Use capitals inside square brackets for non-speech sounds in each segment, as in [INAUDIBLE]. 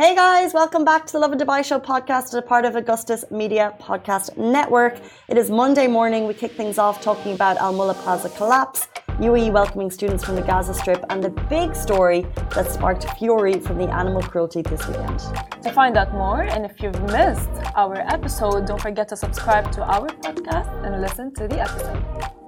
Hey guys, welcome back to the Lovin Dubai Show podcast, as a part of Augustus Media Podcast Network. It is Monday morning. We kick things off talking about Al Mulla Plaza collapse, UAE welcoming students from the Gaza Strip, and the big story that sparked fury from the animal cruelty this weekend. To find out more, and if you've missed our episode, don't forget to subscribe to our podcast and listen to the episode.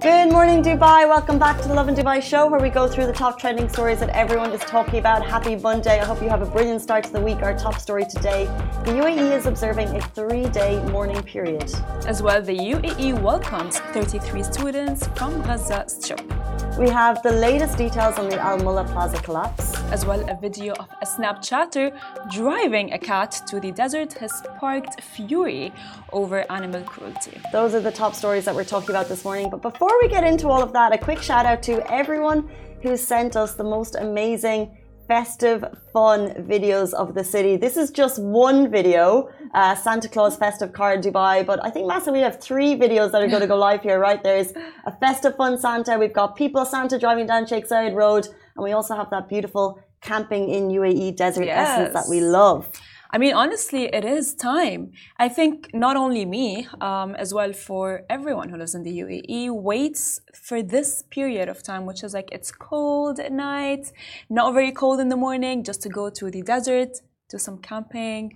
Good morning, Dubai. Welcome back to the Lovin Dubai show, where we go through the top trending stories that everyone is talking about. Happy Monday. I hope you have a brilliant start to the week. Our top story today the UAE is observing a three day mourning period. As well, the UAE welcomes 33 students from Gaza Strip. We have the latest details on the Al Mulla Plaza collapse. As well, a video of a Snapchatter driving a cat to the desert has sparked fury over animal cruelty. Those are the top stories that we're talking about this morning. But before we get into all of that, a quick shout out to everyone who sent us the most amazing festive, fun videos of the city. This is just one video, uh, Santa Claus festive car in Dubai. But I think, Massa, we have three videos that are going to go live here, right? There's a festive, fun Santa. We've got people Santa driving down Sheikh Zayed Road. And we also have that beautiful camping in UAE desert yes. essence that we love. I mean, honestly, it is time. I think not only me, um, as well for everyone who lives in the UAE, waits for this period of time, which is like it's cold at night, not very cold in the morning, just to go to the desert, do some camping.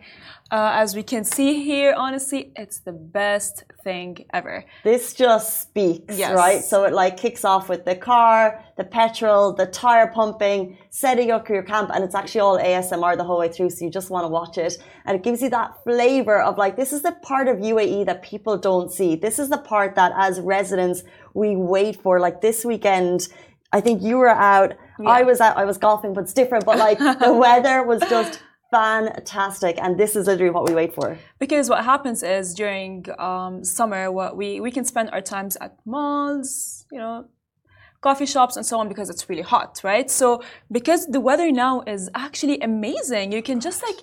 Uh, as we can see here, honestly, it's the best thing ever. This just speaks, yes. right? So it like kicks off with the car, the petrol, the tire pumping, setting up your camp, and it's actually all ASMR the whole way through. So you just want to watch it, and it gives you that flavor of like this is the part of UAE that people don't see. This is the part that as residents we wait for. Like this weekend. I think you were out. Yeah. I was out. I was golfing, but it's different. But like the [LAUGHS] weather was just fantastic. And this is literally what we wait for. Because what happens is during um, summer what we we can spend our times at malls you know coffee shops and so on because it's really hot right? So because the weather now is actually amazing you can just like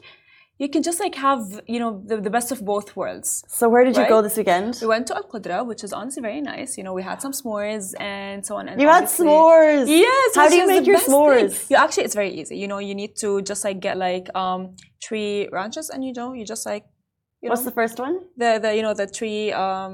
you can just like have you know the, the best of both worlds. So where did you go this weekend? We went to Al Qudra, which is honestly very nice. You know, we had some s'mores and so on. And you had s'mores. Yes. How do you make your s'mores? You actually, it's very easy. You know, you need to just like get like um tree branches, and you know, you just like. You What's know, the first one? The the you know the tree um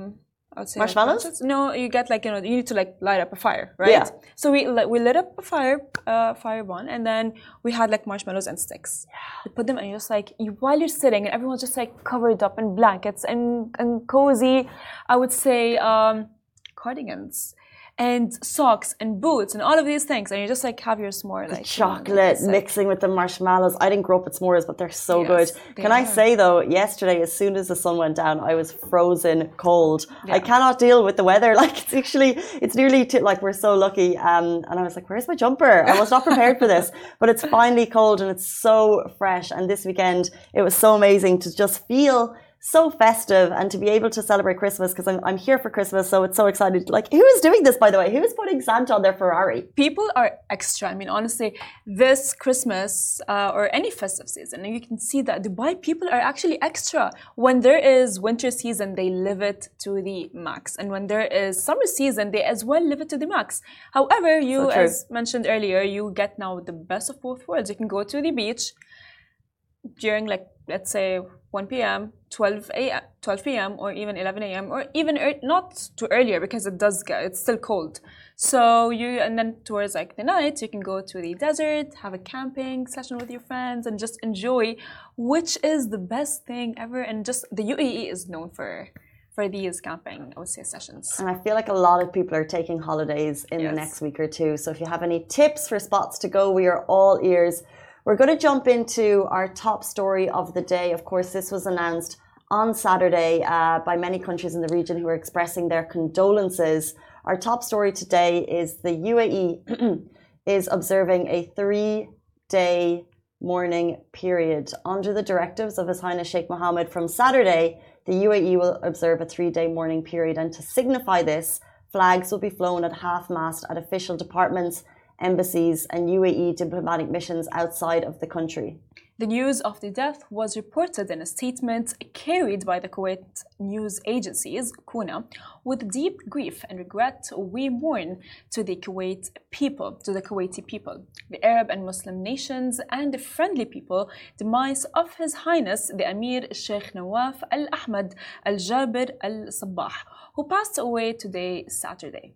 Marshmallows. No, you get like you know you need to like light up a fire, right? Yeah. So we like, we lit up a fire, uh, fire one, and then we had like marshmallows and sticks. Yeah. You put them and you're just like you while you're sitting and everyone's just like covered up in blankets and and cozy. I would say um, cardigans and socks and boots and all of these things, and you just like have your s'more like chocolate mixing with the marshmallows. I didn't grow up with s'mores, but they're so yes, good. Can I say though, yesterday as soon as the sun went down, I was frozen cold. Yeah. I cannot deal with the weather. [LAUGHS] Like it's actually, it's nearly to, like we're so lucky. Um, and I was like, where's my jumper? I was not prepared for this, [LAUGHS] but it's finally cold and it's so fresh. And this weekend, it was so amazing to just feel so festive and to be able to celebrate Christmas because I'm, I'm here for Christmas, so it's so excited. Like, who is doing this, by the way? Who is putting Santa on their Ferrari? People are extra. I mean, honestly, this Christmas uh, or any festive season, you can see that Dubai people are actually extra. When there is winter season, they live it to the max. And when there is summer season, they as well live it to the max. However, you, so as mentioned earlier, you get now the best of both worlds. You can go to the beach during like let's say 1 p.m., 12 a.m., 12 p.m., or even 11 a.m., or even er not too earlier because it does get it's still cold. So you and then towards like the night, you can go to the desert, have a camping session with your friends, and just enjoy, which is the best thing ever. And just the UAE is known for for these camping, I would say, sessions. And I feel like a lot of people are taking holidays in yes. the next week or two. So if you have any tips for spots to go, we are all ears. We're going to jump into our top story of the day. Of course, this was announced on Saturday uh, by many countries in the region who are expressing their condolences. Our top story today is the UAE [CLEARS THROAT] is observing a three day mourning period. Under the directives of His Highness Sheikh Mohammed from Saturday, the UAE will observe a three day mourning period. And to signify this, flags will be flown at half mast at official departments embassies, and UAE diplomatic missions outside of the country. The news of the death was reported in a statement carried by the Kuwait news agencies, Kuna, with deep grief and regret we mourn to the Kuwait people, to the Kuwaiti people, the Arab and Muslim nations, and the friendly people, demise of His Highness the Emir Sheikh Nawaf Al Ahmad Al Jabir Al Sabah, who passed away today, Saturday.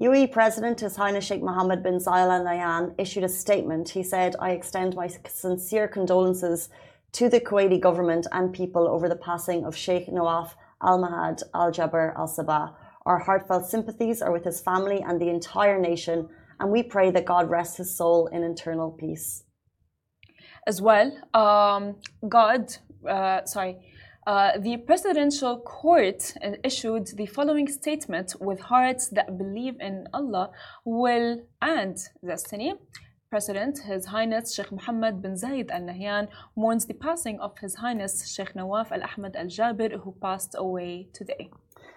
UAE President His Highness Sheikh Mohammed bin Zayed Al Nahyan issued a statement. He said, I extend my sincere condolences to the Kuwaiti government and people over the passing of Sheikh Nawaf Al Mahad Al Jaber Al Sabah. Our heartfelt sympathies are with his family and the entire nation, and we pray that God rests his soul in eternal peace. As well, um, God, uh, sorry, uh, the presidential court issued the following statement with hearts that believe in Allah, will, and destiny. President, His Highness Sheikh Mohammed bin Zayed Al Nahyan, mourns the passing of His Highness Sheikh Nawaf Al Ahmad Al Jabir, who passed away today.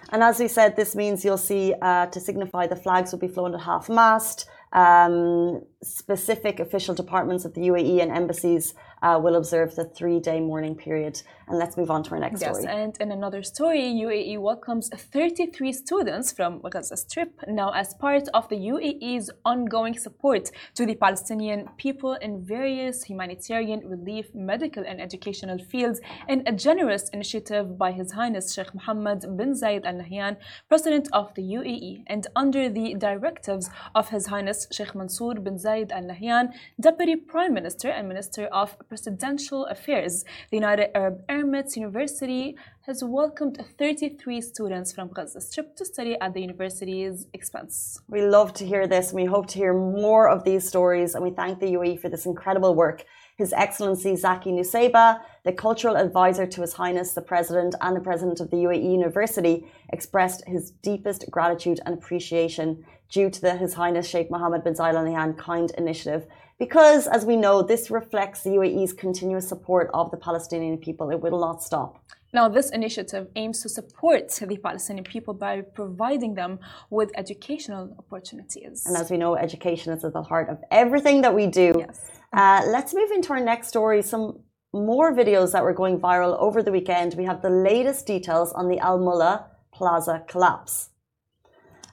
And as we said, this means you'll see uh, to signify the flags will be flown at half mast. Um, specific official departments of the UAE and embassies uh, will observe the three day mourning period. And let's move on to our next yes, story. and in another story, UAE welcomes 33 students from Gaza Strip now as part of the UAE's ongoing support to the Palestinian people in various humanitarian relief, medical, and educational fields in a generous initiative by His Highness Sheikh Mohammed bin Zayed Al Nahyan, President of the UAE, and under the directives of His Highness Sheikh Mansour bin Zayed Al Nahyan, Deputy Prime Minister and Minister of Presidential Affairs. The United Arab Emirates University has welcomed 33 students from Gaza Strip to study at the university's expense. We love to hear this and we hope to hear more of these stories and we thank the UAE for this incredible work. His Excellency Zaki Nusseibeh, the cultural advisor to His Highness the President and the President of the UAE University, expressed his deepest gratitude and appreciation due to the His Highness Sheikh Mohammed bin Zayed Al Nahyan Kind Initiative because, as we know, this reflects the UAE's continuous support of the Palestinian people. It will not stop. Now, this initiative aims to support the Palestinian people by providing them with educational opportunities. And as we know, education is at the heart of everything that we do. Yes. Uh, let's move into our next story. Some more videos that were going viral over the weekend. We have the latest details on the Al Mulla Plaza collapse.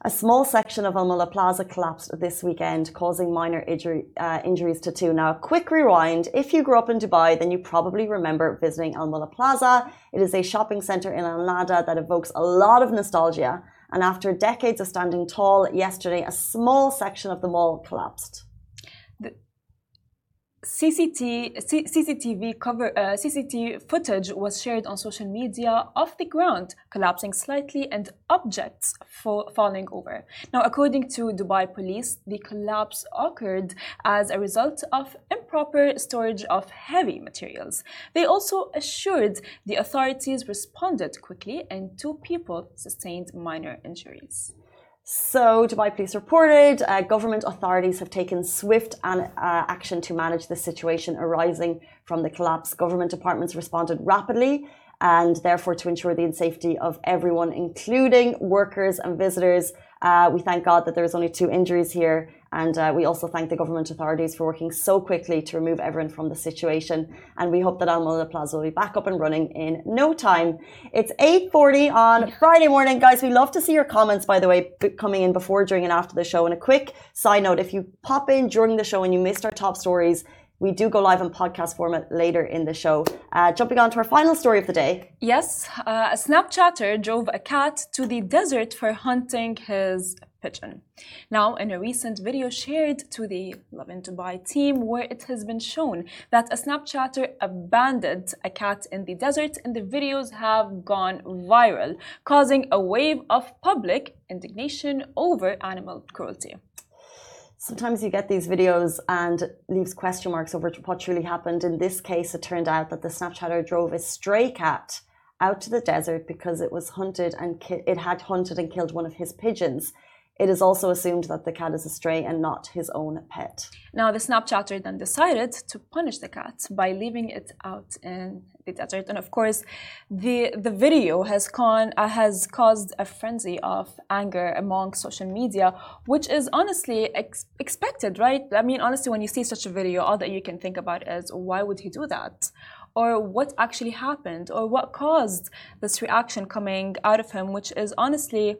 A small section of Al Mulla Plaza collapsed this weekend, causing minor injury, uh, injuries to two. Now, a quick rewind. If you grew up in Dubai, then you probably remember visiting Al Mulla Plaza. It is a shopping center in Al Nahda that evokes a lot of nostalgia. And after decades of standing tall, yesterday a small section of the mall collapsed. CCTV, CCTV cover uh, CCTV footage was shared on social media of the ground collapsing slightly and objects falling over. Now, according to Dubai police, the collapse occurred as a result of improper storage of heavy materials. They also assured the authorities responded quickly and two people sustained minor injuries. So, Dubai police reported uh, government authorities have taken swift an, uh, action to manage the situation arising from the collapse. Government departments responded rapidly and therefore to ensure the safety of everyone, including workers and visitors. Uh, we thank God that there's only two injuries here, and uh, we also thank the government authorities for working so quickly to remove everyone from the situation. And we hope that Al Mulla Plaza will be back up and running in no time. It's 8:40 on Friday morning, guys. We love to see your comments, by the way, coming in before, during, and after the show. And a quick side note: if you pop in during the show and you missed our top stories, we do go live in podcast format later in the show. Uh, jumping on to our final story of the day. Yes, uh, a Snapchatter drove a cat to the desert for hunting his pigeon. Now, in a recent video shared to the Lovin Dubai team, where it has been shown that a Snapchatter abandoned a cat in the desert, and the videos have gone viral, causing a wave of public indignation over animal cruelty sometimes you get these videos and leaves question marks over what truly happened. In this case, it turned out that the Snapchatter drove a stray cat out to the desert because it was hunted and it had hunted and killed one of his pigeons. It is also assumed that the cat is a stray and not his own pet. Now, the Snapchatter then decided to punish the cat by leaving it out in the desert, and of course, the the video has con uh, has caused a frenzy of anger among social media, which is honestly ex expected, right? I mean, honestly, when you see such a video, all that you can think about is why would he do that? Or what actually happened, or what caused this reaction coming out of him, which is honestly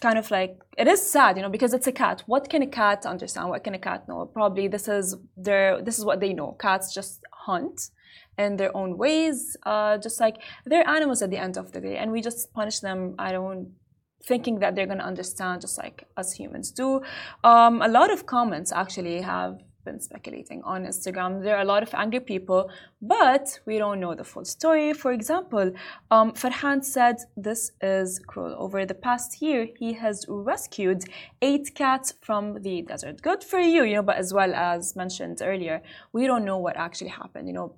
kind of like it is sad you know because it's a cat. What can a cat understand? What can a cat know? Probably this is their this is what they know. Cats just hunt in their own ways uh, just like they're animals at the end of the day and we just punish them i don't thinking that they're going to understand just like us humans do. Um, a lot of comments actually have been speculating on Instagram. There are a lot of angry people, but we don't know the full story. For example, um, Farhan said this is cruel. Over the past year, he has rescued eight cats from the desert. Good for you, you know, but as well as mentioned earlier, we don't know what actually happened. You know,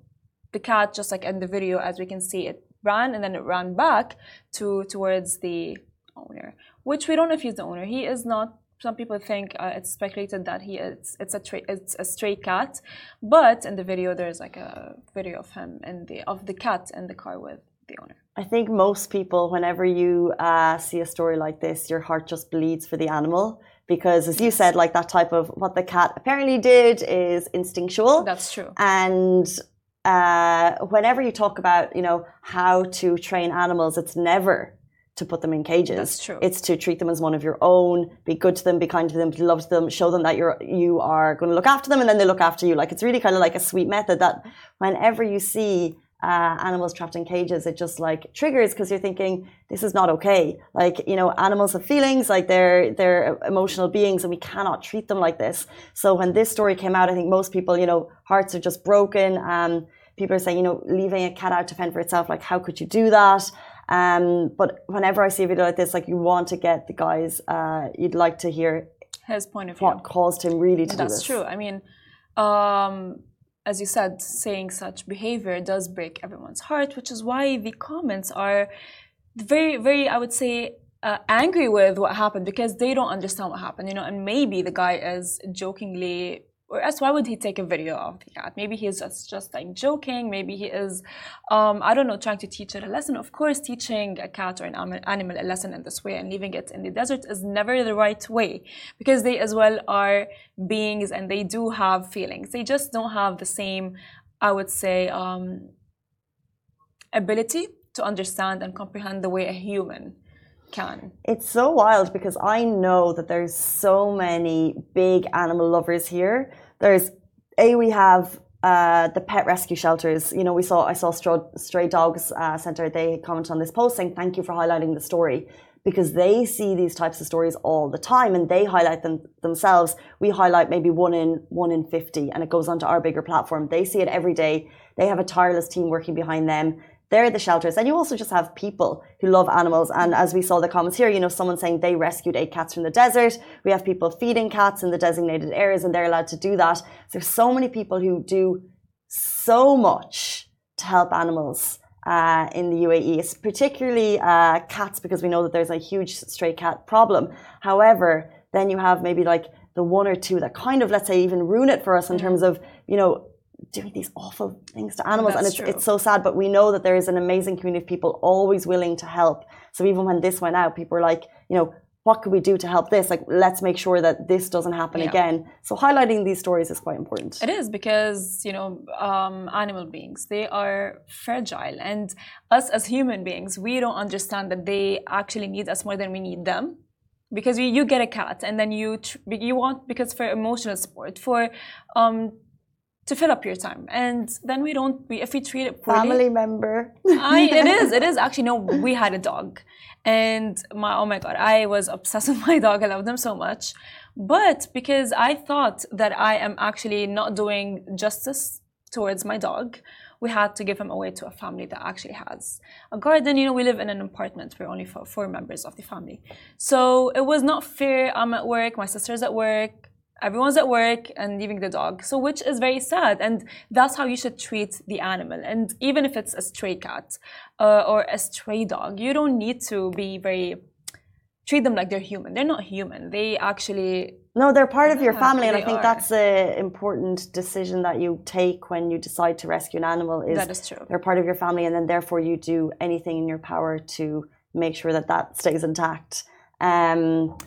the cat, just like in the video, as we can see, it ran and then it ran back to towards the owner, which we don't know if he's the owner. He is not some people think uh, it's speculated that he is it's a it's a stray cat, but in the video there's like a video of him and the of the cat in the car with the owner. I think most people, whenever you uh, see a story like this, your heart just bleeds for the animal because, as you said, like that type of what the cat apparently did is instinctual. That's true. And uh, whenever you talk about, you know, how to train animals, it's never to put them in cages. That's true. It's to treat them as one of your own, be good to them, be kind to them, love them, show them that you're you are going to look after them, and then they look after you. Like it's really kind of like a sweet method that whenever you see uh, animals trapped in cages, it just like triggers because you're thinking this is not okay. Like you know, animals have feelings, like they're they're emotional beings, and we cannot treat them like this. So when this story came out, I think most people, you know, hearts are just broken. Um, people are saying, you know, leaving a cat out to fend for itself, like how could you do that? Um, but whenever I see a video like this, like you want to get the guys, uh, you'd like to hear his point of view. What caused him really to That's do this? That's true. I mean, um, as you said, saying such behavior does break everyone's heart, which is why the comments are very, very, I would say, uh, angry with what happened because they don't understand what happened, you know, and maybe the guy is jokingly or else why would he take a video of the cat? Maybe he's just, just like joking. Maybe he is, um, I don't know, trying to teach it a lesson. Of course, teaching a cat or an animal a lesson in this way and leaving it in the desert is never the right way because they as well are beings and they do have feelings. They just don't have the same, I would say, um, ability to understand and comprehend the way a human can. It's so wild because I know that there's so many big animal lovers here. There's a we have uh, the pet rescue shelters. You know, we saw I saw Stray Dogs uh, Center. They comment on this post saying thank you for highlighting the story because they see these types of stories all the time and they highlight them themselves. We highlight maybe one in one in fifty, and it goes onto our bigger platform. They see it every day. They have a tireless team working behind them. They're the shelters. And you also just have people who love animals. And as we saw the comments here, you know, someone saying they rescued eight cats from the desert. We have people feeding cats in the designated areas and they're allowed to do that. So there's so many people who do so much to help animals uh, in the UAE, it's particularly uh, cats, because we know that there's a huge stray cat problem. However, then you have maybe like the one or two that kind of, let's say, even ruin it for us in mm-hmm. terms of, you know, doing these awful things to animals That's and it's, true. it's so sad but we know that there is an amazing community of people always willing to help so even when this went out people were like you know what could we do to help this like let's make sure that this doesn't happen Yeah. again so highlighting these stories is quite important It is because you know um, animal beings they are fragile, and us as human beings we don't understand that they actually need us more than we need them. Because you, you get a cat and then you tr- you want because for emotional support for um, to fill up your time. And then we don't we, if we treat it poorly family member. [LAUGHS] I, it is it is. [LAUGHS] Actually no we had a dog. And my oh my god i was obsessed [LAUGHS] with my dog. I loved them so much. But because i thought that i am actually not doing justice towards my dog we had to give him away to a family that actually has a garden. You know we live in an apartment. We're only four, four members of the family. So it was not fair. I'm at work. My sister's at work everyone's at work and leaving the dog so which is very sad and that's how you should treat the animal and even if it's a stray cat uh, or a stray dog you don't need to be very treat them like they're human. They're not human. They actually no, they're part of your family, and I think are. that's an important decision that you take when you decide to rescue an animal. Is that is true. they're part of your family, and then therefore you do anything in your power to make sure that that stays intact. Um,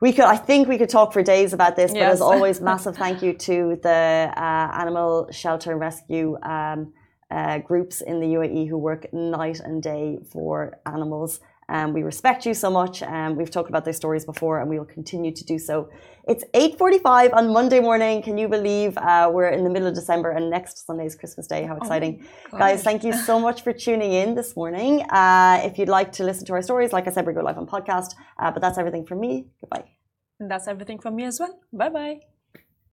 we could, I think, we could talk for days about this, but as [LAUGHS] always, massive thank you to the uh, animal shelter and rescue um, uh, groups in the UAE who work night and day for animals. Um, we respect you so much. Um, we've talked about their stories before, and we will continue to do so. It's 8:45 on Monday morning. Can you believe uh, we're in the middle of December and next Sunday is Christmas Day? How exciting! Guys, thank you so much for tuning in this morning. Uh, if you'd like to listen to our stories, like I said, we go live on podcast. Uh, but that's everything from me. Goodbye. And that's everything from me as well. Bye bye.